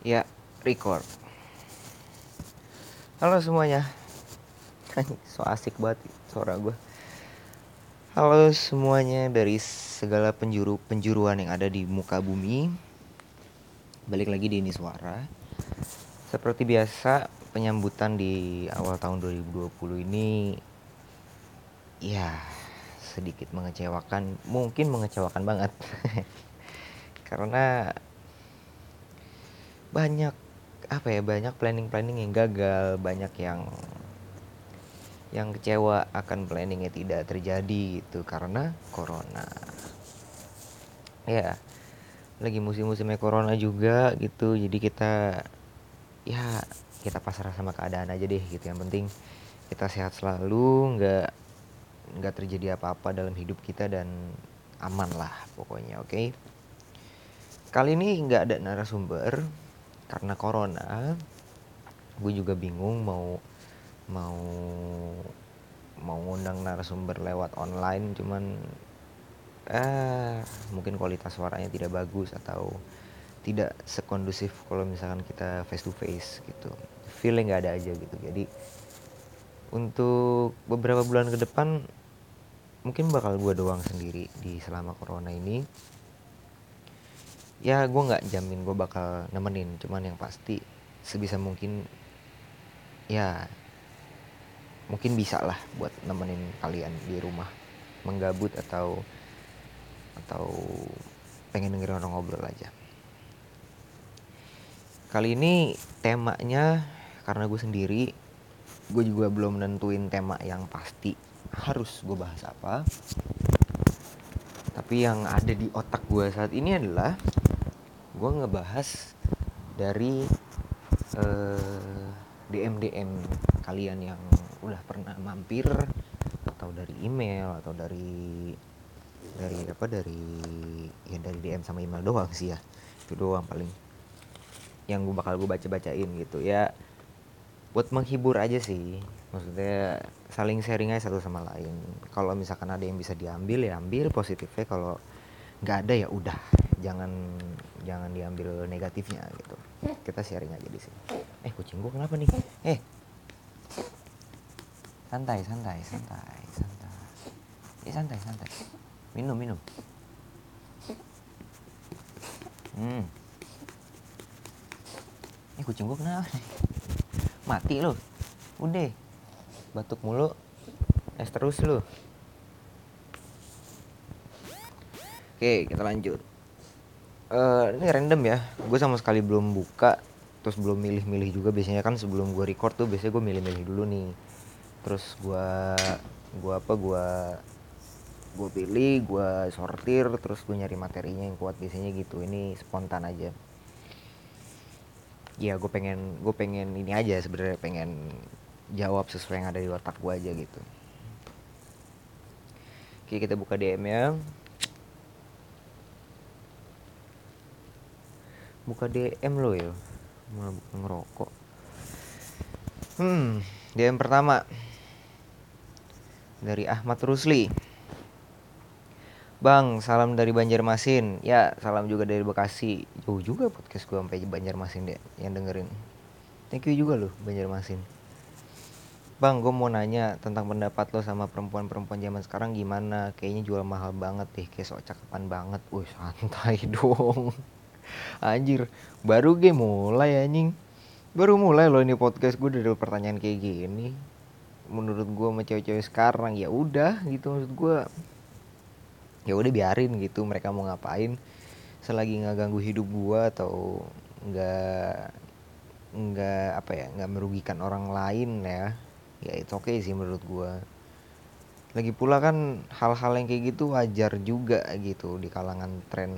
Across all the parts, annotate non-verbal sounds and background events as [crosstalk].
Ya, record. Halo semuanya. [laughs] so asik banget suara gue. Halo semuanya dari segala penjuru penjuruan yang ada di muka bumi. Balik lagi di ini suara. Seperti biasa, penyambutan di awal tahun 2020 ini ya sedikit mengecewakan, mungkin mengecewakan banget. [laughs] Karena banyak apa ya banyak planning planning yang gagal banyak yang yang kecewa akan planningnya tidak terjadi itu karena corona. Ya lagi musim-musimnya corona juga gitu jadi kita ya kita pasrah sama keadaan aja deh gitu. Yang penting kita sehat selalu nggak nggak terjadi apa-apa dalam hidup kita dan aman lah pokoknya oke? Okay? kali ini nggak ada narasumber karena corona gue juga bingung mau mau mau ngundang narasumber lewat online cuman eh mungkin kualitas suaranya tidak bagus atau tidak sekondusif kalau misalkan kita face to face gitu. Feeling nggak ada aja gitu. Jadi untuk beberapa bulan ke depan mungkin bakal gue doang sendiri di selama corona ini ya gue nggak jamin gue bakal nemenin cuman yang pasti sebisa mungkin ya mungkin bisa lah buat nemenin kalian di rumah menggabut atau atau pengen dengerin orang ngobrol aja. Kali ini temanya karena gue sendiri gue juga belum nentuin tema yang pasti harus gue bahas apa. Tapi yang ada di otak gue saat ini adalah gue ngebahas dari uh, DM DM kalian yang udah pernah mampir atau dari email atau dari dari apa dari ya dari DM sama email doang sih ya. Itu doang paling yang gue bakal gue baca bacain gitu ya. Buat menghibur aja sih maksudnya saling sharing aja satu sama lain. Kalau misalkan ada yang bisa diambil ya ambil positifnya. Kalau nggak ada ya udah. Jangan jangan diambil negatifnya gitu. Kita sharing aja di sini. Eh. Kucing gua kenapa nih? Eh. Santai santai santai santai. Eh santai santai. Minum minum. Hmm. Eh kucing gua kenapa nih? Mati lo udah. Batuk mulu. Es terus lo Oke, kita lanjut. Uh, ini random ya. Gue sama sekali belum buka, terus belum milih-milih juga. Biasanya kan sebelum gue record tuh biasanya gue milih-milih dulu nih. Terus gue, gue apa? Gue, gue pilih, gue sortir, terus gue nyari materinya yang kuat. Biasanya gitu. Ini spontan aja. Ya, gue pengen, gue pengen ini aja sebenarnya pengen jawab sesuai yang ada di otak gue aja gitu. Oke, kita buka DM ya. Buka DM lo ya bukan ngerokok hmm DM pertama dari Ahmad Rusli Bang, salam dari Banjarmasin. Ya, salam juga dari Bekasi. Jauh juga podcast gue sampai Banjarmasin deh yang dengerin. Thank you juga loh Banjarmasin. Bang, gue mau nanya tentang pendapat lo sama perempuan-perempuan zaman sekarang gimana? Kayaknya jual mahal banget deh, kayak sok cakapan banget. Wih, santai [laughs] dong anjir baru gue mulai anjing. Baru mulai loh ini podcast gue dari pertanyaan kayak gini. Menurut gue sama cewek-cewek sekarang ya udah gitu maksud gue ya udah biarin gitu mereka mau ngapain? Selagi nggak ganggu hidup gue atau nggak nggak apa ya nggak merugikan orang lain ya ya itu oke okay sih menurut gue lagi pula kan hal-hal yang kayak gitu wajar juga gitu di kalangan tren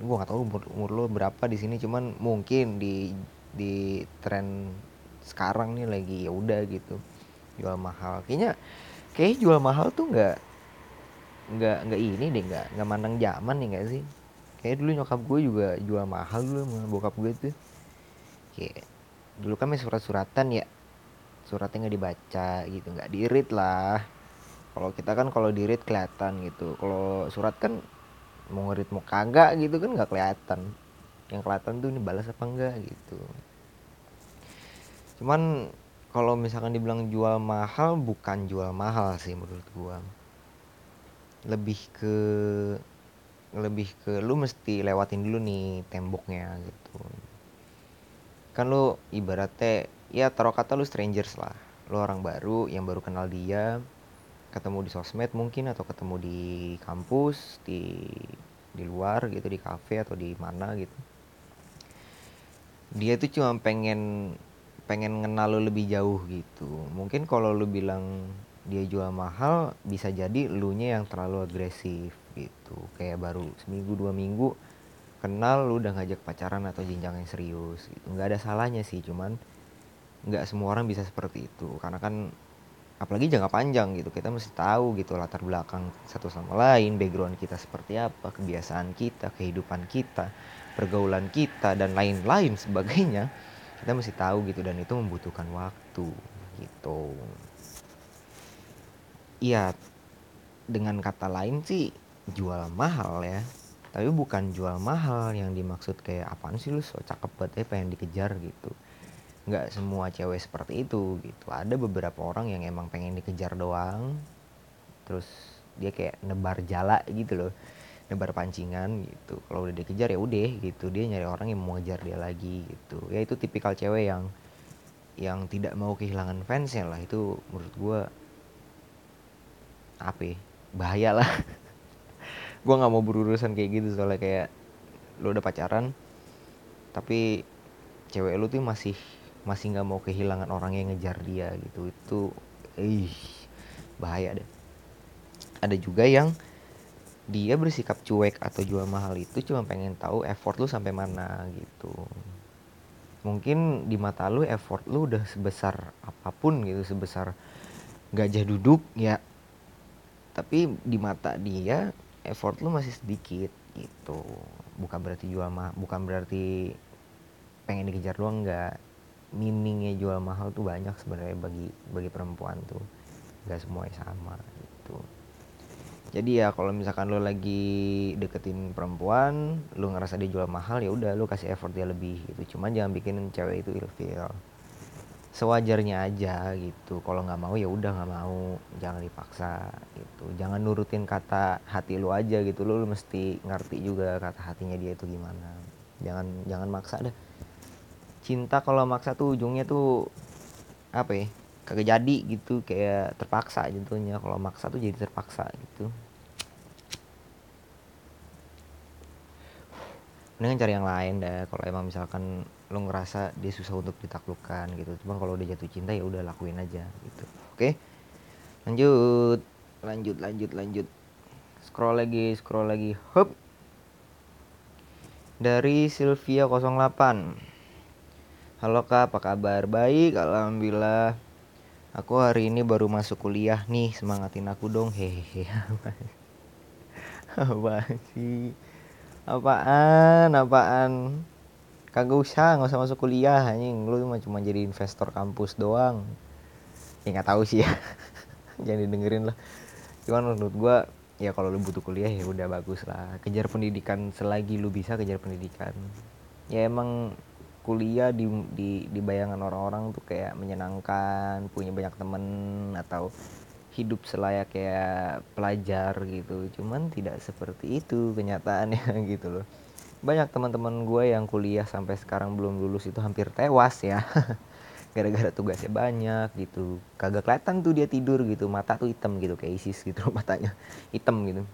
gue nggak tahu umur, umur lo berapa di sini cuman mungkin di di tren sekarang nih lagi ya udah gitu jual mahal. Kayaknya kayak jual mahal tuh nggak nggak nggak ini deh nggak nggak mandang zaman nih nggak sih? Kayak dulu nyokap gue juga jual mahal dulu sama bokap gue tuh. Kayak dulu kan surat-suratan ya suratnya nggak dibaca gitu nggak dirit lah. Kalau kita kan kalau dirit kelihatan gitu. Kalau surat kan mau ngerit mau kagak gitu kan nggak kelihatan. Yang kelihatan tuh ini balas apa enggak gitu. Cuman kalau misalkan dibilang jual mahal bukan jual mahal sih menurut gua. Lebih ke lebih ke lu mesti lewatin dulu nih temboknya gitu. Kan lu ibaratnya ya taruh kata lu strangers lah. Lu orang baru yang baru kenal dia ketemu di sosmed mungkin atau ketemu di kampus di di luar gitu di cafe atau di mana gitu. Dia tuh cuma pengen pengen kenal lu lebih jauh gitu. Mungkin kalau lu bilang dia jual mahal bisa jadi lu nya yang terlalu agresif gitu. Kayak baru seminggu dua minggu kenal lu udah ngajak pacaran atau jenjang yang serius gitu. Nggak ada salahnya sih cuman nggak semua orang bisa seperti itu. Karena kan apalagi jangka panjang gitu kita mesti tahu gitu latar belakang satu sama lain background kita seperti apa kebiasaan kita kehidupan kita pergaulan kita dan lain-lain sebagainya. Kita mesti tahu gitu dan itu membutuhkan waktu gitu. Iya dengan kata lain sih jual mahal ya. Tapi bukan jual mahal yang dimaksud kayak apaan sih lu so cakep banget ya pengen dikejar gitu nggak semua cewek seperti itu gitu. Ada beberapa orang yang emang pengen dikejar doang terus dia kayak nebar jala gitu loh nebar pancingan gitu. Kalau udah dikejar ya udah gitu dia nyari orang yang mau ngejar dia lagi gitu. Ya itu tipikal cewek yang yang tidak mau kehilangan fansnya lah. Itu menurut gue apa ya, bahaya lah. [laughs] Gue nggak mau berurusan kayak gitu soalnya kayak lo udah pacaran tapi cewek lu tuh masih masih nggak mau kehilangan orang yang ngejar dia gitu. Itu ih bahaya deh. Ada juga yang dia bersikap cuek atau jual mahal itu cuma pengen tahu effort lu sampai mana gitu. Mungkin di mata lu effort lu udah sebesar apa pun gitu sebesar gajah duduk ya. Tapi di mata dia effort lu masih sedikit gitu. Bukan berarti jual mah bukan berarti pengen dikejar doang enggak mimingnya jual mahal tuh banyak sebenarnya bagi bagi perempuan tuh. Nggak semuanya sama gitu. Jadi ya kalau misalkan lo lagi deketin perempuan lo ngerasa dia jual mahal ya udah lo kasih effort dia lebih gitu. Cuman jangan bikin cewek itu ilfeel. Sewajarnya aja gitu. Kalau nggak mau ya udah nggak mau. Jangan dipaksa gitu. Jangan nurutin kata hati lo aja gitu. Lo, lo mesti ngerti juga kata hatinya dia itu gimana. Jangan jangan maksa deh cinta kalau maksa tuh ujungnya tuh apa ya kagak jadi gitu kayak terpaksa jatuhnya. Kalau maksa tuh jadi terpaksa gitu. Mendingan cari yang lain dah. Kalau emang misalkan lo ngerasa dia susah untuk ditaklukkan gitu. Cuman kalau udah jatuh cinta ya udah lakuin aja gitu. Oke? Lanjut. Lanjut lanjut lanjut. Scroll lagi scroll lagi. Hop dari Sylvia 08 Halo kak, apa kabar? Baik, alhamdulillah. Aku hari ini baru masuk kuliah nih, semangatin aku dong. Hehehe. [laughs] Apa sih? Apaan? Apaan? Kagak usah, nggak usah masuk kuliah anjing. Lu cuma jadi investor kampus doang. Ya nggak tahu sih ya. [laughs] Jangan didengerin lah. Cuman menurut gua ya kalau lu butuh kuliah ya udah bagus lah. Kejar pendidikan selagi lu bisa kejar pendidikan. Ya emang kuliah di di di bayangan orang-orang tuh kayak menyenangkan punya banyak temen atau hidup selayak kayak pelajar gitu. Cuman tidak seperti itu kenyataannya [laughs] gitu loh. Banyak teman-teman gue yang kuliah sampai sekarang belum lulus itu hampir tewas ya. [laughs] Gara-gara tugasnya banyak gitu. Kagak kelihatan tuh dia tidur gitu. Mata tuh hitam gitu kayak ISIS gitu matanya hitam gitu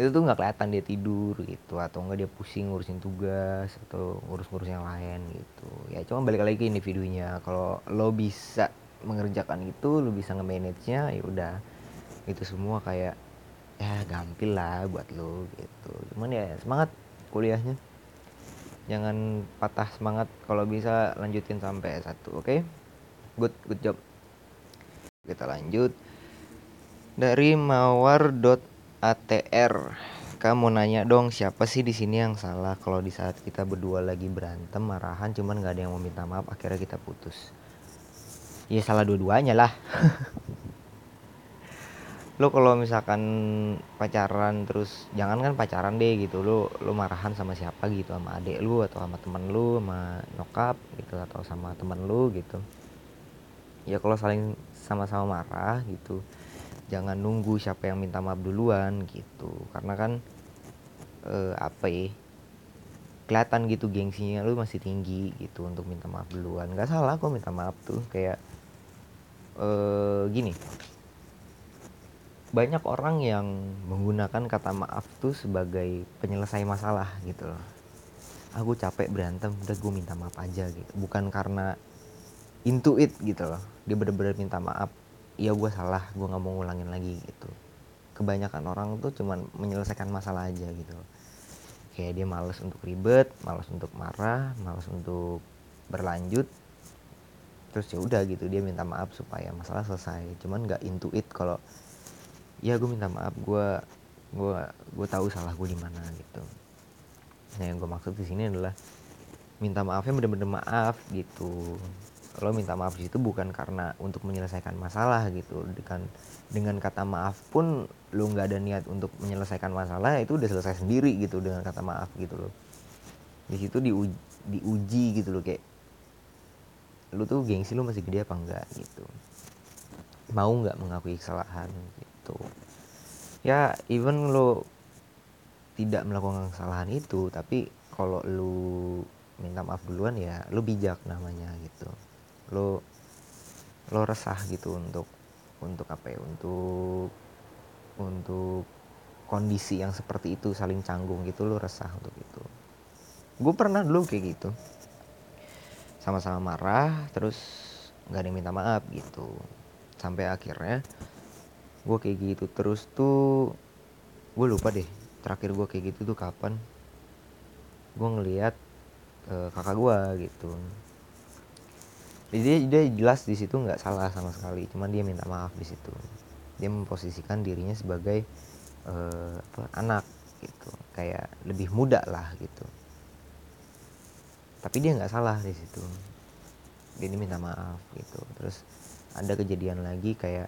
itu tuh nggak kelihatan dia tidur gitu atau enggak dia pusing ngurusin tugas atau ngurus-ngurus yang lain gitu. Ya cuma balik lagi individunya. Kalau lo bisa mengerjakan itu lo bisa nge-manage nya ya udah. Itu semua kayak ya gampil lah buat lo gitu. Cuman ya semangat kuliahnya. Jangan patah semangat kalau bisa lanjutin sampai satu oke? Okay? good good job. Kita lanjut. Dari mawar dot ATR kamu nanya dong siapa sih di sini yang salah kalau di saat kita berdua lagi berantem marahan cuman nggak ada yang mau minta maaf akhirnya kita putus? Ya salah dua-duanya lah. [laughs] Lo kalau misalkan pacaran terus jangan kan pacaran deh gitu lo lo marahan sama siapa gitu? Sama adik lu atau sama temen lu sama nyokap gitu atau sama temen lu gitu? Ya kalau saling sama-sama marah gitu jangan nunggu siapa yang minta maaf duluan gitu. Karena kan eh, apa ya kelihatan gitu gengsinya lu masih tinggi gitu untuk minta maaf duluan. Nggak salah kok minta maaf tuh kayak eh, gini. Banyak orang yang menggunakan kata maaf tuh sebagai penyelesai masalah gitu loh. Aku capek berantem udah gue minta maaf aja gitu. Bukan karena intuit gitu loh. Dia bener-bener minta maaf iya gue salah gue nggak mau ngulangin lagi gitu. Kebanyakan orang tuh cuman menyelesaikan masalah aja gitu. Kayak dia males untuk ribet males untuk marah males untuk berlanjut. Terus ya udah gitu. Dia minta maaf supaya masalah selesai. Cuman nggak intuit kalau ya gue minta maaf gue gue gue tahu salah gue di mana gitu. Nah yang gue maksud di sini adalah minta maafnya bener-bener maaf gitu lo minta maaf di situ bukan karena untuk menyelesaikan masalah gitu. Dengan dengan kata maaf pun lo nggak ada niat untuk menyelesaikan masalah itu udah selesai sendiri gitu dengan kata maaf gitu loh. Di situ diuji, diuji gitu loh kayak lu tuh gengsi lu masih gede apa enggak? gitu. Mau nggak mengakui kesalahan gitu. Ya even lo tidak melakukan kesalahan itu tapi kalau lu minta maaf duluan ya lu bijak namanya lo lo resah gitu untuk untuk apa ya untuk untuk kondisi yang seperti itu saling canggung gitu lo resah untuk itu. Gue pernah dulu kayak gitu. Sama-sama marah terus nggak ada minta maaf gitu. Sampai akhirnya gue kayak gitu terus tuh gue lupa deh terakhir gue kayak gitu tuh kapan. Gue ngeliat uh, kakak gue gitu jadi dia jelas di situ nggak salah sama sekali cuman dia minta maaf di situ. Dia memposisikan dirinya sebagai uh, apa, anak gitu. Kayak lebih muda lah gitu. Tapi dia nggak salah di situ. Dia minta maaf gitu. Terus ada kejadian lagi kayak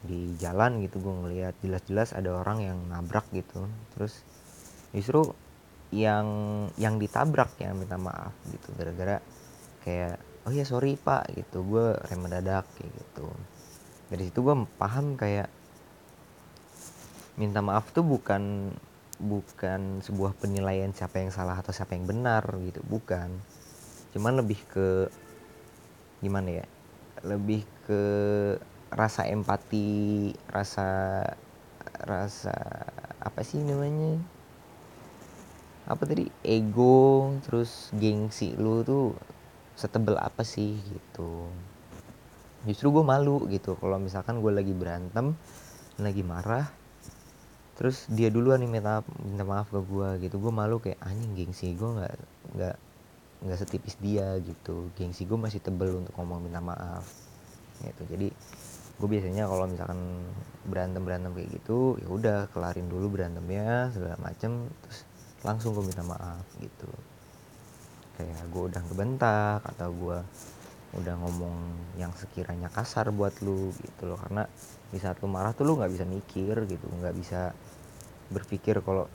di jalan gitu gue ngeliat jelas-jelas ada orang yang nabrak gitu. Terus justru yang yang ditabrak yang minta maaf gitu gara-gara kayak oh ya sorry pak gitu. Gue rem mendadak kayak gitu. Dari situ gue paham kayak minta maaf tuh bukan bukan sebuah penilaian siapa yang salah atau siapa yang benar gitu. Bukan. Cuman lebih ke gimana ya lebih ke rasa empati rasa rasa apa sih namanya? Apa tadi? Ego terus gengsi lu tuh setebel apa sih gitu. Justru gue malu gitu. Kalau misalkan gue lagi berantem lagi marah terus dia duluan nih minta minta maaf ke gue gitu. Gue malu kayak anjing gengsi gue nggak nggak nggak setipis dia gitu. Gengsi gue masih tebel untuk ngomong minta maaf gitu. Jadi gue biasanya kalau misalkan berantem berantem kayak gitu ya udah kelarin dulu berantemnya segala macem terus langsung gue minta maaf gitu kayak gue udah ngebentak atau gue udah ngomong yang sekiranya kasar buat lu gitu loh. Karena di saat lu marah tuh lu nggak bisa mikir gitu nggak bisa berpikir kalau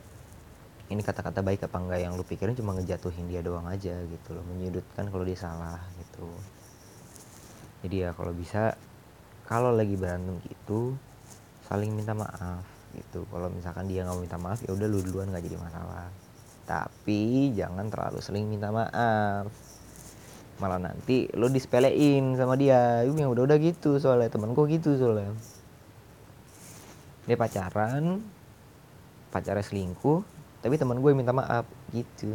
ini kata-kata baik apa enggak yang lu pikirin cuma ngejatuhin dia doang aja gitu loh menyudutkan kalau dia salah gitu. Jadi ya kalau bisa kalau lagi berantem gitu saling minta maaf gitu. Kalau misalkan dia nggak minta maaf ya udah lu duluan nggak jadi masalah tapi jangan terlalu sering minta maaf. Malah nanti lo dispelein sama dia. Yang udah-udah gitu soalnya. Temen gue gitu soalnya. Dia pacaran pacarnya selingkuh tapi teman gue minta maaf gitu.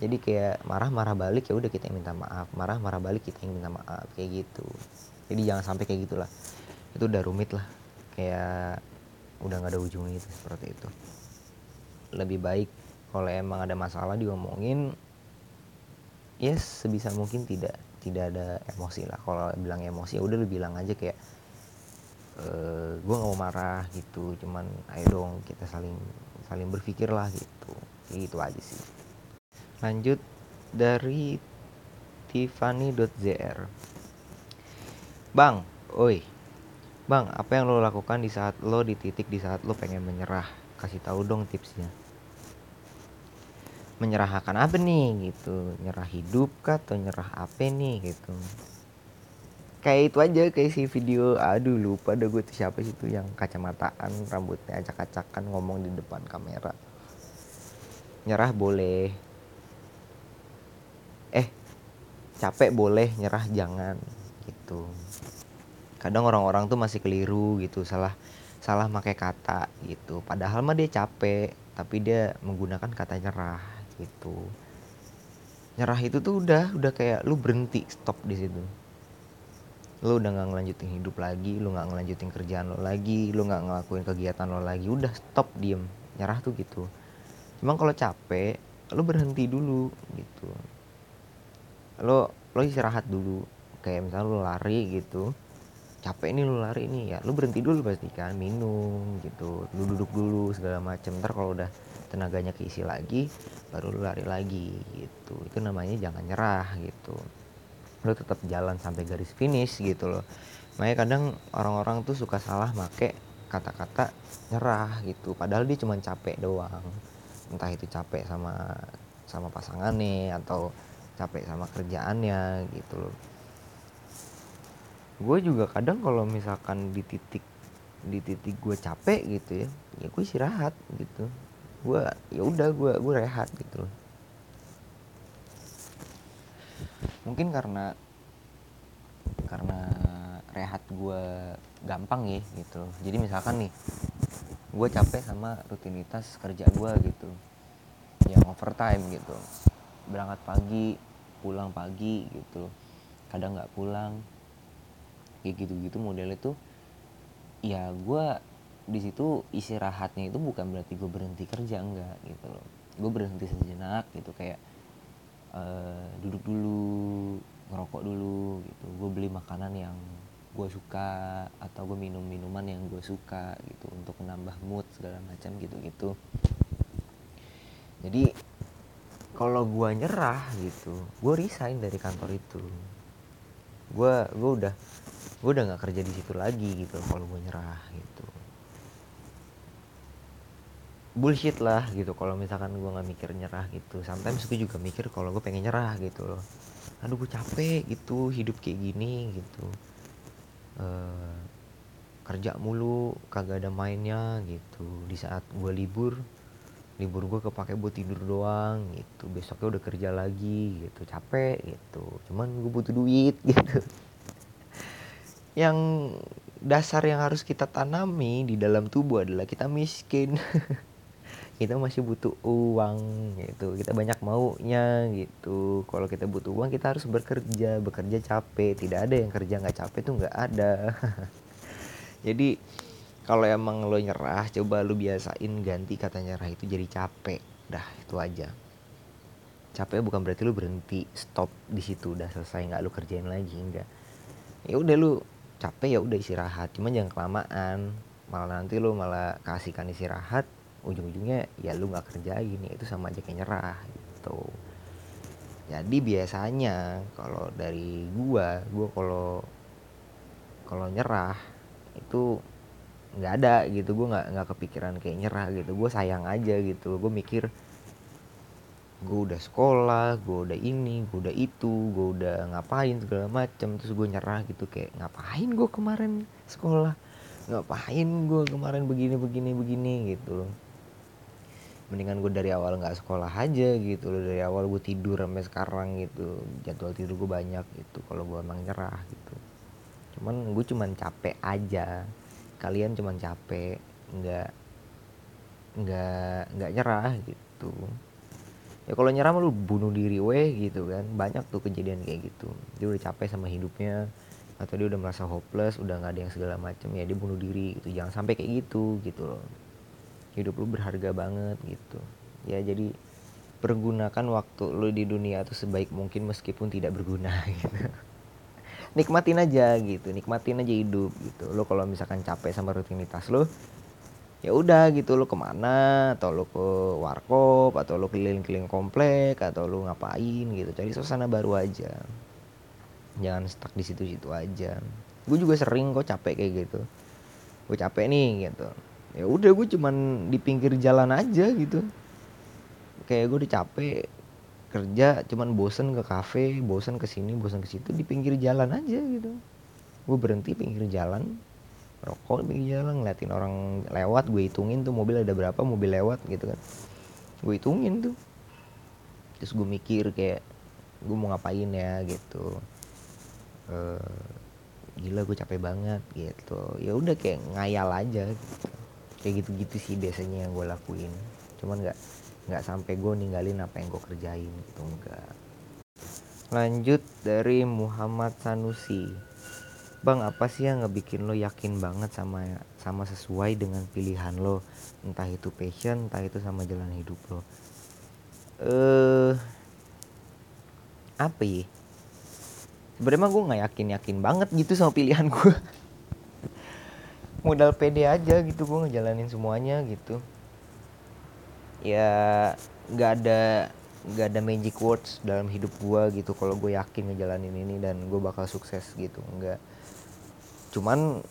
Jadi kayak marah-marah balik ya udah kita yang minta maaf. Marah-marah balik kita yang minta maaf kayak gitu. Jadi jangan sampai kayak gitulah. Itu udah rumit lah. Kayak udah nggak ada ujungnya itu seperti itu. Lebih baik kalau emang ada masalah diomongin ya yes, sebisa mungkin tidak tidak ada emosi lah. Kalau bilang emosi ya udah lu bilang aja kayak e, eh, gue nggak mau marah gitu. Cuman ayo dong kita saling saling berpikir lah gitu. Gitu aja sih. Lanjut dari Tiffany.zr Bang, oi. bang apa yang lo lakukan di saat lo di titik di saat lo pengen menyerah? Kasih tahu dong tipsnya menyerah akan apa nih gitu. Nyerah hidup kah atau nyerah apa nih gitu. Kayak itu aja kayak si video aduh lupa deh gue tuh siapa sih itu yang kacamataan rambutnya acak-acakan ngomong di depan kamera. Nyerah boleh. Eh capek boleh nyerah jangan gitu. Kadang orang-orang tuh masih keliru gitu. Salah salah pakai kata gitu. Padahal mah dia capek tapi dia menggunakan kata nyerah gitu. Nyerah itu tuh udah udah kayak lu berhenti stop di situ. Lu udah nggak ngelanjutin hidup lagi lu nggak ngelanjutin kerjaan lo lagi lu nggak ngelakuin kegiatan lo lagi udah stop diem. Nyerah tuh gitu. Cuman kalau capek lu berhenti dulu gitu. Lo lo istirahat dulu. Kayak misalnya lu lari gitu capek nih lu lari nih ya lu berhenti dulu pasti kan minum gitu lu duduk dulu segala macem. Ntar kalau udah tenaganya keisi lagi baru lu lari lagi gitu. Itu namanya jangan nyerah gitu. Lu tetap jalan sampai garis finish gitu loh. Makanya kadang orang-orang tuh suka salah make kata-kata nyerah gitu. Padahal dia cuma capek doang. Entah itu capek sama sama pasangannya atau capek sama kerjaannya gitu loh. Gue juga kadang kalau misalkan di titik di titik gue capek gitu ya ya gue istirahat gitu gue ya udah gue gue rehat gitu loh. Mungkin karena karena rehat gue gampang ya gitu loh. jadi misalkan nih gue capek sama rutinitas kerja gue gitu. Yang overtime gitu. Berangkat pagi pulang pagi gitu kadang nggak pulang. Kayak gitu-gitu model itu ya gue di situ istirahatnya itu bukan berarti gue berhenti kerja enggak gitu loh. Gue berhenti sejenak gitu kayak uh, duduk dulu ngerokok dulu gitu. Gue beli makanan yang gue suka atau gue minum minuman yang gue suka gitu untuk menambah mood segala macam gitu gitu jadi kalau gue nyerah gitu gue resign dari kantor itu. Gue gue udah gue udah nggak kerja di situ lagi gitu kalau gue nyerah gitu bullshit lah gitu. Kalau misalkan gue nggak mikir nyerah gitu sometimes gue juga mikir kalau gue pengen nyerah gitu loh. Aduh gue capek gitu hidup kayak gini gitu. Uh, kerja mulu kagak ada mainnya gitu. Di saat gue libur libur gue kepake buat tidur doang gitu. Besoknya udah kerja lagi gitu capek gitu. Cuman gue butuh duit [laughs] gitu. Yang dasar yang harus kita tanami di dalam tubuh adalah kita miskin [laughs] kita masih butuh uang gitu. Kita banyak maunya gitu. Kalau kita butuh uang kita harus bekerja. Bekerja capek. Tidak ada yang kerja nggak capek tuh nggak ada. [laughs] Jadi kalau emang lo nyerah coba lo biasain ganti kata nyerah itu jadi capek. Dah itu aja. Capek bukan berarti lo berhenti. Stop di situ. Udah selesai nggak lo kerjain lagi enggak ya udah lo capek ya udah istirahat. Cuman jangan kelamaan. Malah nanti lo malah kasihkan istirahat ujung-ujungnya ya lu nggak kerjain ya itu sama aja kayak nyerah gitu. Jadi biasanya kalau dari gua gua kalau kalau nyerah itu nggak ada gitu. Gue nggak nggak kepikiran kayak nyerah gitu. Gue sayang aja gitu. Gue mikir gue udah sekolah gue udah ini gue udah itu gue udah ngapain segala macam terus gue nyerah gitu kayak ngapain gue kemarin sekolah? Ngapain gue kemarin begini begini begini gitu loh mendingan gue dari awal nggak sekolah aja gitu loh. Dari awal gue tidur sampai sekarang gitu. Jadwal tidur gue banyak gitu kalau gue emang nyerah gitu. Cuman gue cuman capek aja. Kalian cuman capek nggak nggak nggak nyerah gitu. Ya kalau nyerah lu bunuh diri weh gitu kan. Banyak tuh kejadian kayak gitu. Dia udah capek sama hidupnya atau dia udah merasa hopeless udah nggak ada yang segala macam ya dia bunuh diri gitu. Jangan sampai kayak gitu gitu loh hidup lu berharga banget gitu. Ya jadi pergunakan waktu lu di dunia itu sebaik mungkin meskipun tidak berguna [laughs] gitu. Nikmatin aja gitu nikmatin aja hidup gitu. Lo kalau misalkan capek sama rutinitas lo ya udah gitu. Lo ke mana atau lo ke warkop atau lo keliling-keliling komplek atau lo ngapain gitu. Cari suasana baru aja. Jangan stuck di situ-situ aja. Gue juga sering kok capek kayak gitu. Gue capek nih gitu ya udah gue cuman di pinggir jalan aja gitu. Kayak gue udah capek kerja cuman bosen ke kafe bosen ke sini bosen ke situ di pinggir jalan aja gitu. Gue berhenti pinggir jalan rokok di pinggir jalan ngeliatin orang lewat gue hitungin tuh mobil ada berapa mobil lewat gitu kan. Gue hitungin tuh. Terus gue mikir kayak gue mau ngapain ya? gitu. Uh, gila gue capek banget gitu. Ya udah kayak ngayal aja gitu. Kayak gitu-gitu sih biasanya yang gue lakuin. Cuman nggak nggak sampai gue ninggalin apa yang gue kerjain gitu enggak. Lanjut dari Muhammad Sanusi. Bang apa sih yang ngebikin lo yakin banget sama sama sesuai dengan pilihan lo? Entah itu passion entah itu sama jalan hidup lo. Eh apa ya? Sebenarnya gue nggak yakin yakin banget gitu sama pilihan gue modal pede aja gitu gue ngejalanin semuanya gitu. Ya nggak ada nggak ada magic words dalam hidup gue gitu kalau gue yakin ngejalanin ini dan gue bakal sukses gitu nggak. Cuman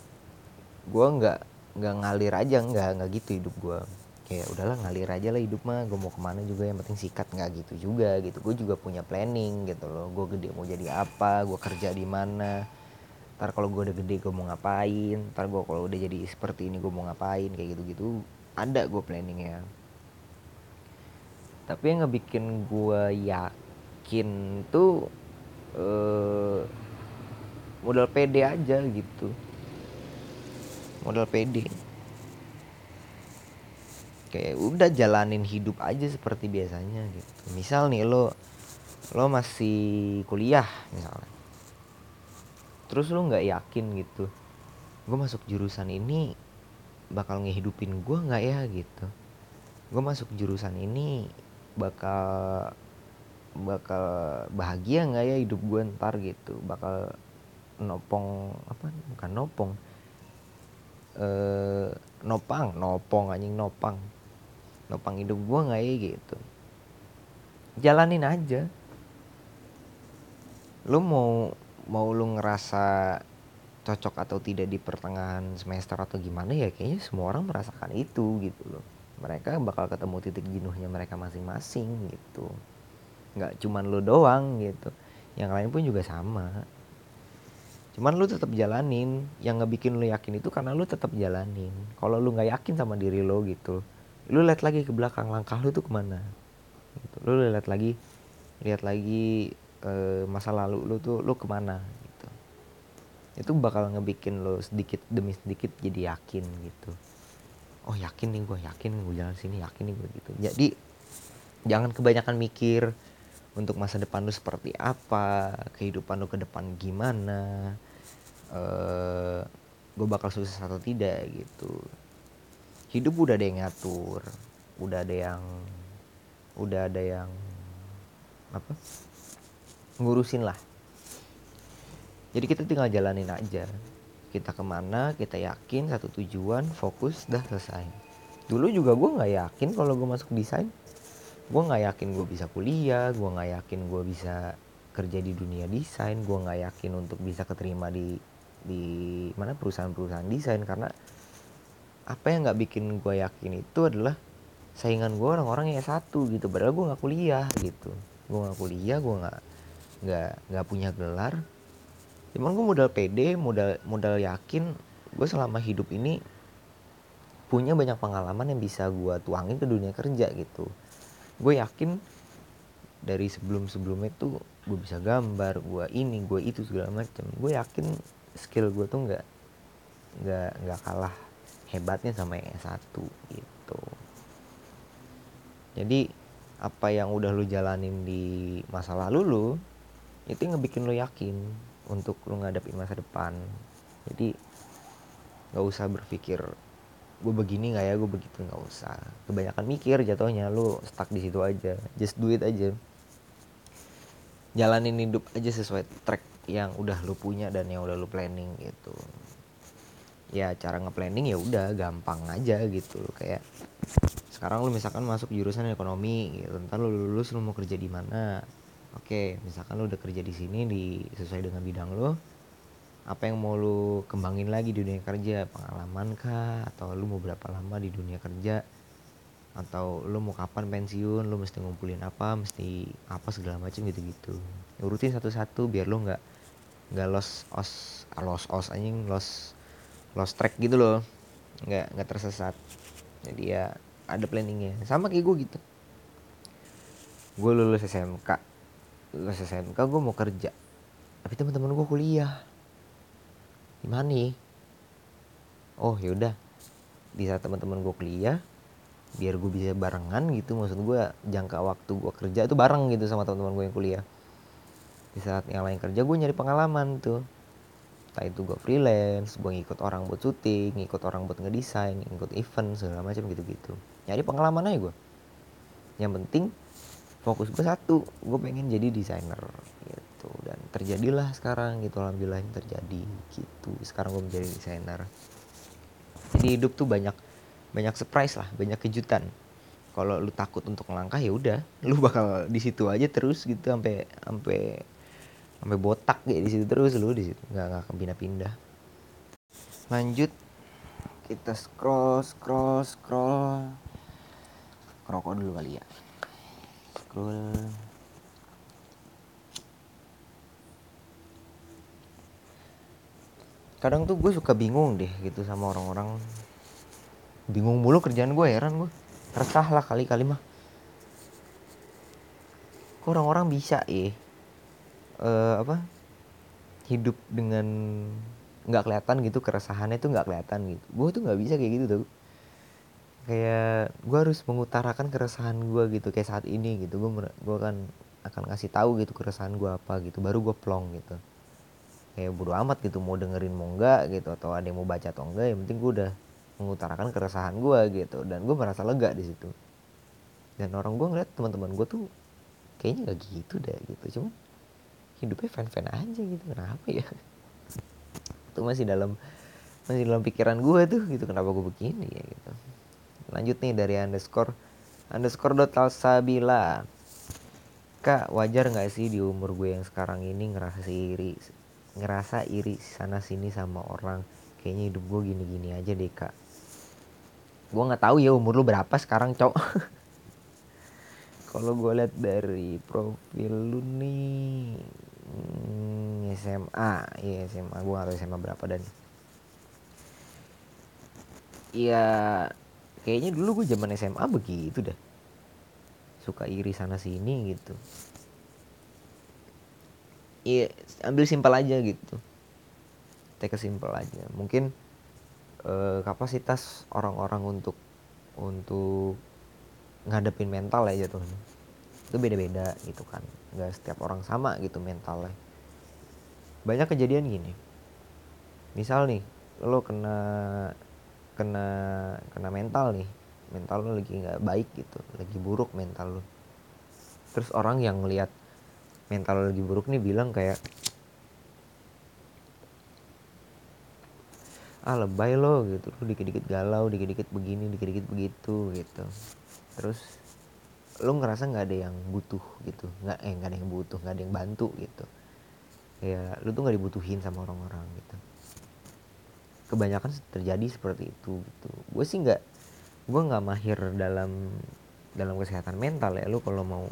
gue nggak nggak ngalir aja nggak nggak gitu hidup gue kayak udahlah ngalir aja lah hidup mah gue mau ke mana juga yang penting sikat. Nggak gitu juga gitu gue juga punya planning gitu loh gue gede mau jadi apa gue kerja di mana ntar kalau gue udah gede gue mau ngapain? Ntar gue kalau udah jadi seperti ini gue mau ngapain? Kayak gitu gitu ada gue planningnya. Tapi yang ngebikin gue yakin tuh uh, modal pede aja gitu. Modal pede. Kayak udah jalanin hidup aja seperti biasanya gitu. Misal nih lo lo masih kuliah misalnya terus lo nggak yakin gitu gue masuk jurusan ini bakal ngehidupin gue nggak ya? Gitu. Gue masuk jurusan ini bakal bakal bahagia nggak ya hidup gue ntar? Gitu. Bakal nopong apa? Bukan nopong. Eh nopang nopong anjing nopang. Nopang hidup gue nggak ya? Gitu. Jalanin aja. Lu mau mau lu ngerasa cocok atau tidak di pertengahan semester atau gimana ya kayaknya semua orang merasakan itu gitu loh. Mereka bakal ketemu titik jenuhnya mereka masing-masing gitu. Nggak cuman lu doang gitu. Yang lain pun juga sama. Cuman lu tetap jalanin. Yang ngebikin lu yakin itu karena lu tetap jalanin. Kalau lu nggak yakin sama diri lo gitu lu lihat lagi ke belakang langkah lu tuh ke mana? Gitu. lu lihat lagi lihat lagi e, masa lalu lu tuh lu ke mana gitu. Itu bakal ngebikin lu sedikit demi sedikit jadi yakin gitu. Oh yakin nih gue yakin gue jalan sini yakin nih gue gitu. Jadi jangan kebanyakan mikir untuk masa depan lu seperti apa kehidupan lu ke depan gimana uh, gue bakal sukses atau tidak gitu. Hidup udah ada yang ngatur udah ada yang udah ada yang apa ngurusin lah. Jadi kita tinggal jalanin aja. Kita ke mana kita yakin satu tujuan fokus dah selesai. Dulu juga gue nggak yakin kalau gue masuk desain. Gue nggak yakin gue bisa kuliah gue nggak yakin gue bisa kerja di dunia desain gue nggak yakin untuk bisa keterima di di mana perusahaan-perusahaan desain. Karena apa yang nggak bikin gue yakin itu adalah saingan gue orang-orang yang satu gitu. Padahal gue nggak kuliah gitu. Gue nggak kuliah gue nggak nggak nggak punya gelar. Cuman gue modal pede modal modal yakin gue selama hidup ini punya banyak pengalaman yang bisa gue tuangin ke dunia kerja gitu. Gue yakin dari sebelum sebelumnya tuh gue bisa gambar gue ini gue itu segala macam gue yakin skill gue tuh nggak nggak nggak kalah hebatnya sama yang satu gitu. Jadi apa yang udah lu jalanin di masa lalu lu itu yang ngebikin lu yakin untuk lu ngadepin masa depan. Jadi nggak usah berpikir gue begini nggak ya? Gue begitu nggak usah. Kebanyakan mikir jatuhnya lu stuck di situ aja. Just do it aja. Jalanin hidup aja sesuai track yang udah lu punya dan yang udah lu planning gitu. Ya cara nge-planning ya udah gampang aja gitu. Kayak sekarang lu misalkan masuk jurusan ekonomi gitu. Ntar lu lulus lu mau kerja di mana oke misalkan lu udah kerja di sini di sesuai dengan bidang lu apa yang mau lu kembangin lagi di dunia kerja? Pengalaman kah? Atau lu mau berapa lama di dunia kerja? Atau lu mau kapan pensiun? Lu mesti ngumpulin apa? Mesti apa segala macam gitu gitu urutin satu-satu biar lu nggak nggak los os los os anjing los los track gitu loh. Nggak nggak tersesat. Jadi ya ada planningnya. Sama kayak gue gitu. Gue lulus SMK lulus SMK gue mau kerja. Tapi teman-teman gue kuliah. Gimana nih? Oh yaudah di saat teman-teman gue kuliah biar gue bisa barengan gitu maksud gue jangka waktu gue kerja itu bareng gitu sama teman-teman gue yang kuliah. Di saat yang lain kerja gue nyari pengalaman tuh. Entah itu gue freelance gue ngikut orang buat syuting ngikut orang buat ngedesain ngikut event segala macam gitu-gitu. Nyari pengalaman aja gue yang penting fokus gue satu gue pengen jadi desainer gitu. Dan terjadilah sekarang gitu alhamdulillah terjadi gitu. Sekarang gue menjadi desainer. Jadi hidup tuh banyak banyak surprise lah banyak kejutan. Kalau lu takut untuk melangkah ya udah lu bakal di situ aja terus gitu sampai sampai sampai botak kayak di situ terus lu di situ nggak nggak pindah-pindah lanjut kita scroll scroll scroll. Rokok dulu kali ya scroll kadang tuh gue suka bingung deh gitu sama orang-orang. Bingung mulu kerjaan gue heran gue. Resah lah kali kali mah. Kok orang-orang bisa ya uh, apa hidup dengan nggak kelihatan gitu keresahannya tuh nggak kelihatan gitu. Gue tuh nggak bisa kayak gitu tuh kayak gue harus mengutarakan keresahan gue gitu kayak saat ini gitu. Gue gue kan akan kasih tahu gitu keresahan gue apa gitu baru gue plong gitu. Kayak bodo amat gitu mau dengerin mau enggak gitu atau ada yang mau baca atau enggak yang penting gue udah mengutarakan keresahan gue gitu dan gue merasa lega di situ. Dan orang gue ngeliat teman-teman gue tuh kayaknya gak gitu deh gitu cuma hidupnya fan-fan aja gitu kenapa ya? Itu masih dalam masih dalam pikiran gue tuh gitu kenapa gue begini ya gitu lanjut nih dari underscore underscore dot sabila kak wajar nggak sih di umur gue yang sekarang ini ngerasa iri ngerasa iri sana sini sama orang? Kayaknya hidup gue gini-gini aja deh kak. Gue nggak tahu ya umur lu berapa sekarang cok. [laughs] Kalau gue lihat dari profil lu nih hmm, SMA ya SMA gue nggak tahu SMA berapa dan ya kayaknya dulu gue zaman SMA begitu dah. Suka iri sana sini gitu. Iya ambil simpel aja gitu. Take a simple aja. Mungkin uh, kapasitas orang-orang untuk untuk ngadepin mental ya tuh. Itu beda-beda gitu kan. Nggak setiap orang sama gitu mentalnya. Banyak kejadian gini. Misal nih lo kena kena kena mental nih. Mental lo lagi nggak baik gitu lagi buruk mental lo terus orang yang ngelihat mental lo lagi buruk nih bilang kayak ah lebay lo gitu. Lo dikit-dikit galau dikit-dikit begini dikit-dikit begitu gitu. Terus lo ngerasa nggak ada yang butuh gitu nggak eh nggak ada yang butuh nggak ada yang bantu gitu. Ya lo tuh nggak dibutuhin sama orang-orang gitu kebanyakan terjadi seperti itu gitu. Gue sih nggak gue nggak mahir dalam dalam kesehatan mental ya. Lo kalau mau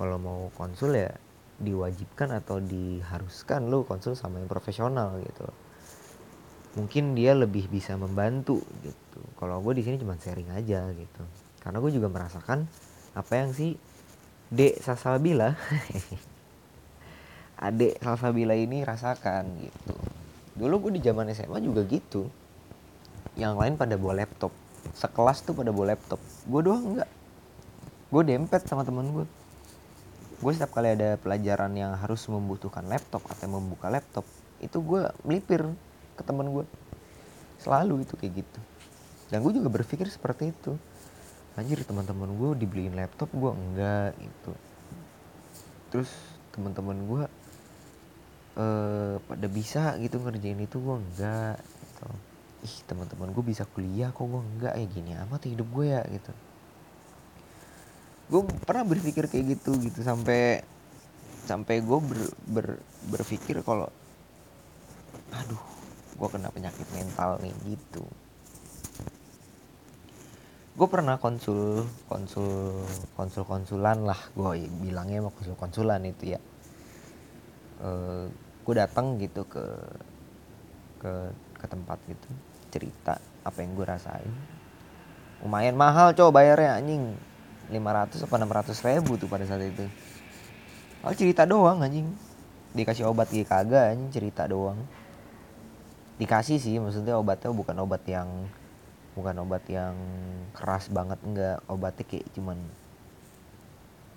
kalau mau konsul ya diwajibkan atau diharuskan lo konsul sama yang profesional gitu. Mungkin dia lebih bisa membantu gitu. Kalau gue di sini cuma sharing aja gitu. Karena gue juga merasakan apa yang si Dek Salsabila [laughs] adek Salsabila ini rasakan gitu dulu gue di zaman SMA juga gitu. Yang lain pada bawa laptop. Sekelas tuh pada bawa laptop. Gue doang enggak gue dempet sama temen gue gue setiap kali ada pelajaran yang harus membutuhkan laptop atau membuka laptop itu gue melipir ke teman gue selalu itu kayak gitu. Dan gue juga berpikir seperti itu. Anjir teman-teman gue dibeliin laptop gue enggak gitu. Terus teman-teman gue uh, pada bisa gitu ngerjain itu gue enggak gitu. Ih teman-teman gue bisa kuliah kok gue enggak ya gini amat hidup gue ya gitu. Gue pernah berpikir kayak gitu gitu sampai sampai gue ber, ber, berpikir kalau aduh gue kena penyakit mental nih gitu. Gue pernah konsul konsul konsul konsulan lah gue bilangnya mau konsul konsulan itu ya. E, eh, gue datang gitu ke ke ke tempat gitu cerita apa yang gue rasain. Lumayan mahal coba bayarnya anjing. 500 apa 600 ribu tuh pada saat itu. Oh cerita doang anjing. Dikasih obat gitu kagak anjing cerita doang. Dikasih sih maksudnya obatnya bukan obat yang bukan obat yang keras banget enggak. Obatnya kayak cuman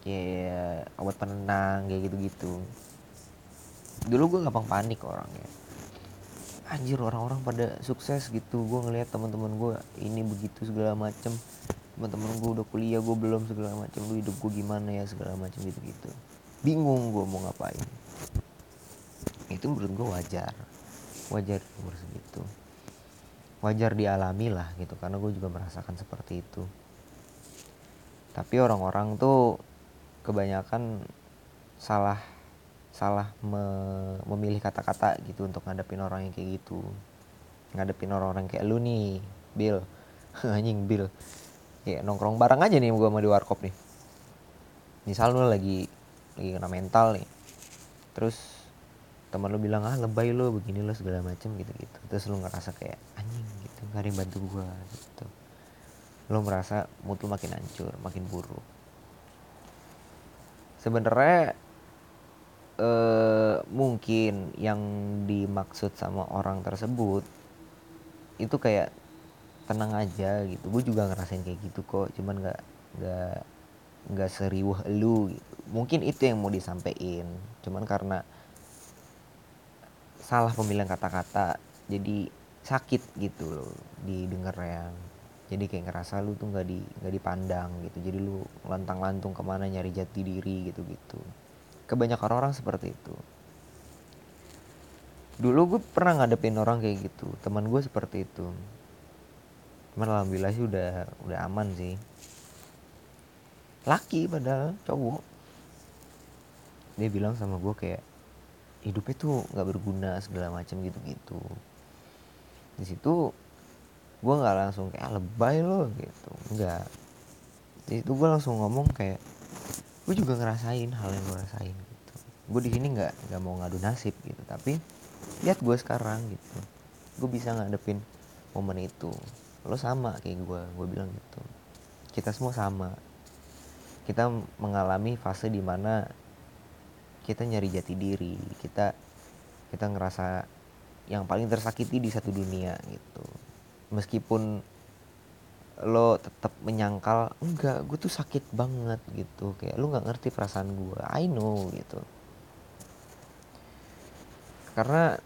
kayak obat penenang kayak gitu-gitu dulu gue gampang panik orangnya. Anjir orang-orang pada sukses gitu. Gue ngeliat teman-teman gue ini begitu segala macem. Teman-teman gue udah kuliah gue belum segala macem. Lu hidup gue gimana ya segala macem gitu-gitu. Bingung gue mau ngapain. Itu menurut gue wajar. Wajar umur segitu. Wajar dialami lah gitu karena gue juga merasakan seperti itu. Tapi orang-orang tuh kebanyakan salah salah me, memilih kata-kata gitu untuk ngadepin orang yang kayak gitu. Ngadepin orang-orang kayak lu nih Bill. [laughs] Anjing Bill. Kayak nongkrong bareng aja nih gue sama di warkop nih. Misal lu lagi lagi kena mental nih. Terus teman lu bilang ah lebay lo begini lo segala macem gitu gitu terus lu ngerasa kayak anjing gitu gak ada yang bantu gua gitu. Lo merasa mood lu makin hancur makin buruk. Sebenarnya eh, mungkin yang dimaksud sama orang tersebut itu kayak tenang aja gitu. Gue juga ngerasain kayak gitu kok cuman nggak nggak nggak seriuh lu gitu. mungkin itu yang mau disampaikan cuman karena salah pemilihan kata-kata jadi sakit gitu loh didengar yang jadi kayak ngerasa lu tuh nggak di nggak dipandang gitu. Jadi lu lantang lantung ke mana nyari jati diri gitu gitu kebanyakan orang seperti itu. Dulu gue pernah ngadepin orang kayak gitu. Teman gue seperti itu. Cuman alhamdulillah sih udah udah aman sih. Laki padahal cowok. Dia bilang sama gue kayak hidupnya tuh nggak berguna segala macam gitu-gitu. Di situ gue nggak langsung kayak ah, lebay lo gitu. Nggak. Di situ gue langsung ngomong kayak gue juga ngerasain hal yang gue rasain gitu. Gue di sini nggak nggak mau ngadu nasib gitu tapi lihat gue sekarang gitu. Gue bisa ngadepin momen itu. Lo sama kayak gue gue bilang gitu. Kita semua sama. Kita mengalami fase di mana kita nyari jati diri kita kita ngerasa yang paling tersakiti di satu dunia gitu. Meskipun lo tetap menyangkal enggak gue tuh sakit banget gitu. Kayak lo nggak ngerti perasaan gue I know gitu. Karena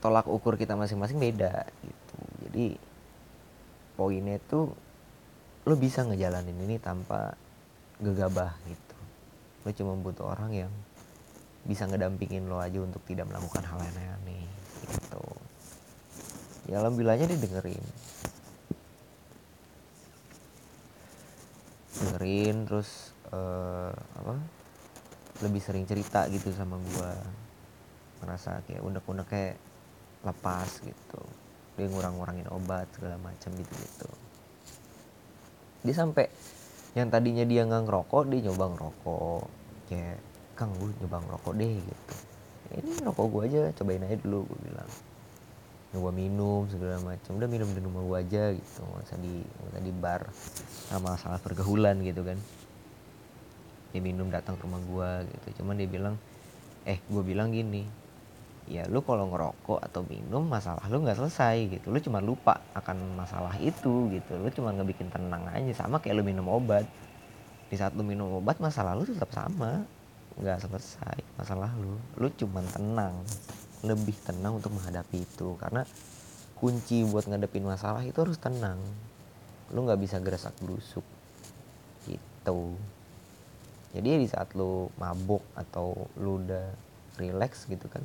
tolak ukur kita masing-masing beda gitu. Jadi poinnya tuh lo bisa ngejalanin ini tanpa gegabah gitu. Lo cuma butuh orang yang bisa ngedampingin lo aja untuk tidak melakukan hal yang aneh gitu. Ya alhamdulillahnya dia dengerin terus uh, apa lebih sering cerita gitu sama gue merasa kayak unek-unek kayak lepas gitu. Dia ngurang-ngurangin obat segala macam gitu gitu dia sampai yang tadinya dia nggak ngerokok dia nyoba ngerokok. Kayak kang gue nyoba ngerokok deh gitu. Ini rokok gue aja cobain aja dulu gue bilang nyoba minum segala macam. Udah minum di rumah gue aja gitu. Usah di bar sama masalah pergaulan gitu kan. Dia minum datang ke rumah gue gitu. Cuman dia bilang eh gue bilang gini ya lu kalau ngerokok atau minum masalah lu nggak selesai gitu. Lu cuma lupa akan masalah itu gitu. Lu cuma ngebikin tenang aja sama kayak lu minum obat. Di saat lu minum obat masalah lu tetap sama. Nggak selesai masalah lu. Lu cuman tenang lebih tenang untuk menghadapi itu. Karena kunci buat ngadepin masalah itu harus tenang. Lu nggak bisa gerasak gerusuk gitu. Jadi di saat lu mabuk atau lu udah relax gitu kan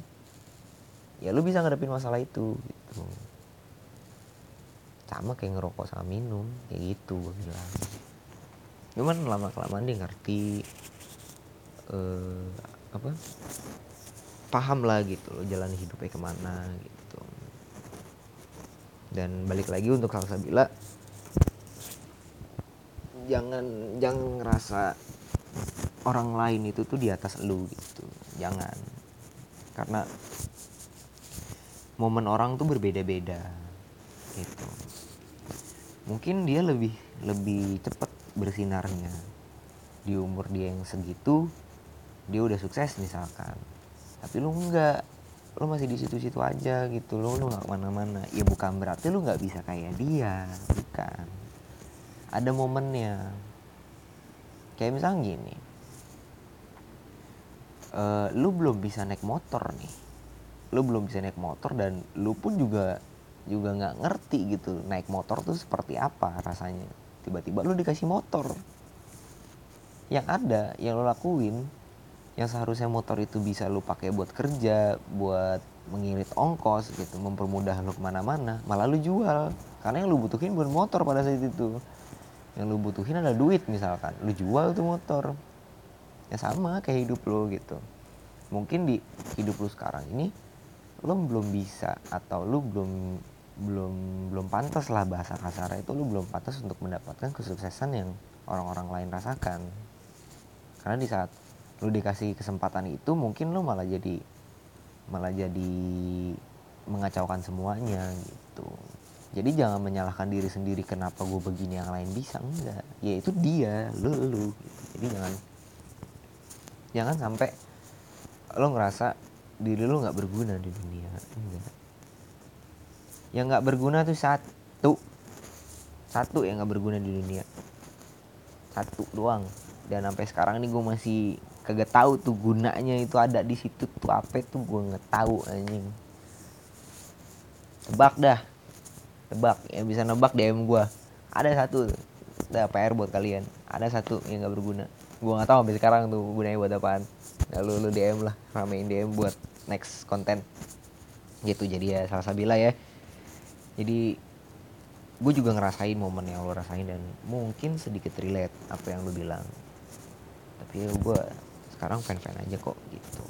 ya lu bisa ngadepin masalah itu gitu. Sama kayak ngerokok sama minum kayak gitu gue bilang. Cuman lama kelamaan dia ngerti uh, apa paham lah gitu lo jalan hidupnya ke mana gitu dan balik lagi untuk Salsabila jangan jangan ngerasa orang lain itu tuh di atas lu gitu. Jangan. Karena momen orang tuh berbeda-beda gitu. Mungkin dia lebih lebih cepat bersinarnya. Di umur dia yang segitu dia udah sukses misalkan tapi lu enggak lu masih di situ-situ aja gitu. Lu lu nggak ke mana-mana. Ya bukan berarti lu nggak bisa kayak dia. Bukan. Ada momennya. Kayak misalnya gini. Uh, lu belum bisa naik motor nih. Lu belum bisa naik motor dan lu pun juga juga nggak ngerti gitu naik motor tuh seperti apa rasanya. Tiba-tiba lu dikasih motor. Yang ada yang lo lakuin yang seharusnya motor itu bisa lu pakai buat kerja buat mengirit ongkos gitu mempermudah lu ke mana-mana malah lu jual. Karena yang lu butuhin bukan motor pada saat itu. Yang lu butuhin adalah duit misalkan. Lu jual tuh motor. Ya sama kayak hidup lo gitu. Mungkin di hidup lu sekarang ini lo belum bisa atau lu belum belum belum pantas lah bahasa kasar itu lu belum pantas untuk mendapatkan kesuksesan yang orang-orang lain rasakan. Karena di saat lu dikasih kesempatan itu mungkin lu malah jadi malah jadi mengacaukan semuanya gitu. Jadi jangan menyalahkan diri sendiri kenapa gue begini yang lain bisa enggak. Ya itu dia lu lu gitu. jadi jangan jangan sampai lo ngerasa diri lo nggak berguna di dunia enggak. Yang nggak berguna tuh satu. Satu yang nggak berguna di dunia. Satu doang. Dan sampai sekarang ini gue masih kagak tahu tuh gunanya itu ada di situ tuh apa tuh gue nggak tahu anjing. Tebak dah. Tebak yang bisa nebak DM gue ada satu ada PR buat kalian. Ada satu yang nggak berguna. Gue nggak tahu sampai sekarang tuh gunanya buat apaan. Ya, lu lu DM lah ramein DM buat next konten. Gitu jadi ya salah sabila ya. Jadi gue juga ngerasain momen yang lo rasain dan mungkin sedikit relate apa yang lo bilang. Tapi ya gue sekarang fan fan aja kok gitu.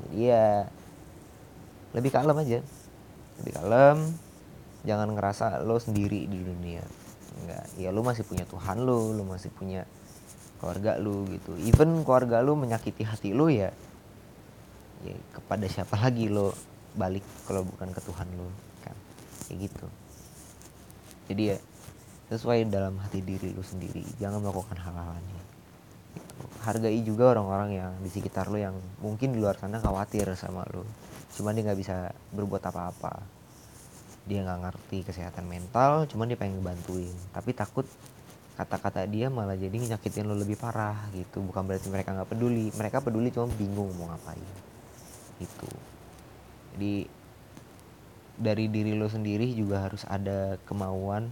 Jadi ya lebih kalem aja. Lebih kalem. Jangan ngerasa lo sendiri di dunia. Enggak. Ya lo masih punya Tuhan lo lo masih punya keluarga lu gitu. Even keluarga lu menyakiti hati lu ya ya kepada siapa lagi lo balik kalau bukan ke Tuhan lu kan? Kayak gitu. Jadi ya sesuai dalam hati diri lu sendiri. Jangan melakukan hal-hal gitu. Hargai juga orang-orang yang di sekitar lu yang mungkin di luar sana khawatir sama lu. Cuman dia nggak bisa berbuat apa-apa. Dia nggak ngerti kesehatan mental cuman dia pengen bantuin tapi takut kata-kata dia malah jadi nyakitin lo lebih parah gitu. Bukan berarti mereka nggak peduli. Mereka peduli cuma bingung mau ngapain. Gitu. Jadi dari diri lo sendiri juga harus ada kemauan.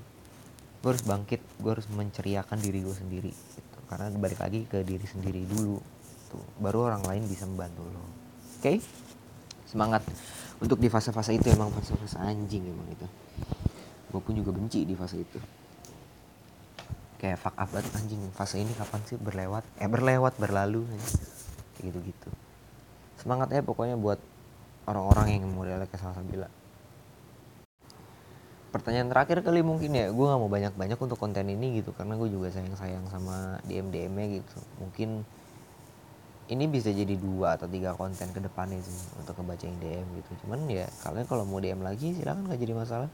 Gue harus bangkit. Gue harus menceriakan diri gue sendiri. Karena balik lagi ke diri sendiri dulu. Tuh baru orang lain bisa membantu lo. Oke? Okay? semangat. Untuk di fase-fase itu emang fase-fase anjing emang itu. Gue pun juga benci di fase itu. Kayak fuck up banget anjing. Fase ini kapan sih? Berlewat? Eh berlewat berlalu kayak gitu gitu semangat ya pokoknya buat orang-orang yang modelnya kayak salah bila pertanyaan terakhir kali mungkin ya gue nggak mau banyak-banyak untuk konten ini gitu karena gue juga sayang-sayang sama DM DM nya gitu. Mungkin ini bisa jadi dua atau tiga konten ke depannya sih untuk ngebacain DM gitu. Cuman ya kalian kalau mau DM lagi silahkan nggak jadi masalah.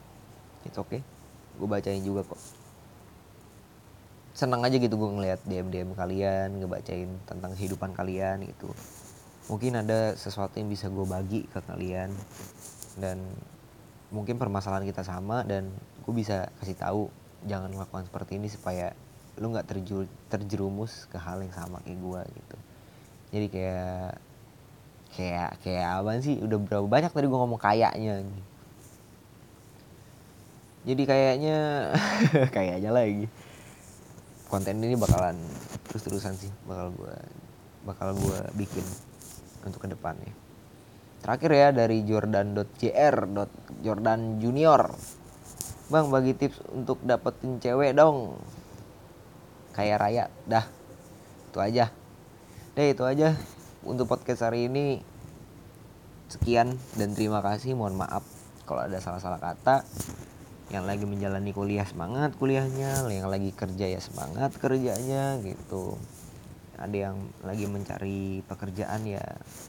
Itu oke okay. gue bacain juga kok. Senang aja gitu gue ngeliat DM DM kalian ngebacain tentang kehidupan kalian gitu. Mungkin ada sesuatu yang bisa gue bagi ke kalian dan mungkin permasalahan kita sama dan gue bisa kasih tahu jangan melakukan seperti ini supaya lu nggak terjur, terjerumus ke hal yang sama kayak gue gitu. Jadi kayak kayak kayak apa sih? Udah berapa banyak tadi gue ngomong kayaknya jadi kayaknya [laughs] kayaknya lagi. Konten ini bakalan terus-terusan sih bakal gue bakal gue bikin untuk ke depannya terakhir ya dari jordan.jr jordan junior. Bang bagi tips untuk dapetin cewek dong. Kayak raya dah. Itu aja. Deh itu aja untuk podcast hari ini. Sekian dan terima kasih. Mohon maaf kalau ada salah-salah kata. Yang lagi menjalani kuliah semangat kuliahnya. Yang lagi kerja ya semangat kerjanya gitu ada yang lagi mencari pekerjaan ya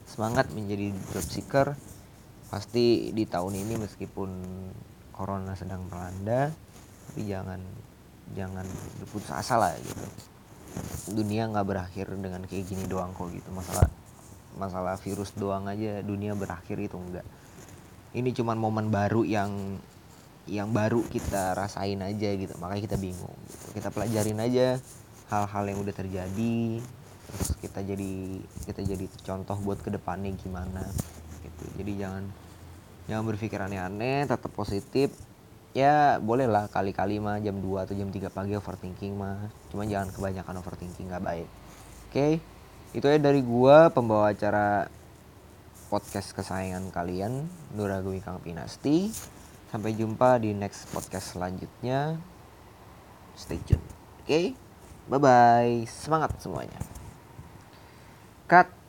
semangat menjadi dropseeker. Pasti di tahun ini meskipun corona sedang melanda tapi jangan jangan berputus asa lah gitu. Dunia nggak berakhir dengan kayak gini doang kok gitu. Masalah masalah virus doang aja dunia berakhir itu enggak ini cuman momen baru yang yang baru kita rasain aja gitu. Makanya kita bingung gitu. kita pelajarin aja hal-hal yang udah terjadi terus kita jadi kita jadi contoh buat ke depannya gimana gitu. Jadi jangan jangan berpikir aneh-aneh tetap positif. Ya boleh lah kali-kali mah jam 2 atau jam 3 pagi overthinking mah. Cuma jangan kebanyakan overthinking nggak baik. Oke? Okay? itu ya dari gua pembawa acara podcast kesayangan kalian Nuragwi Kang Pinasti. Sampai jumpa di next podcast selanjutnya. Stay tune. Oke? Okay? bye bye semangat semuanya cut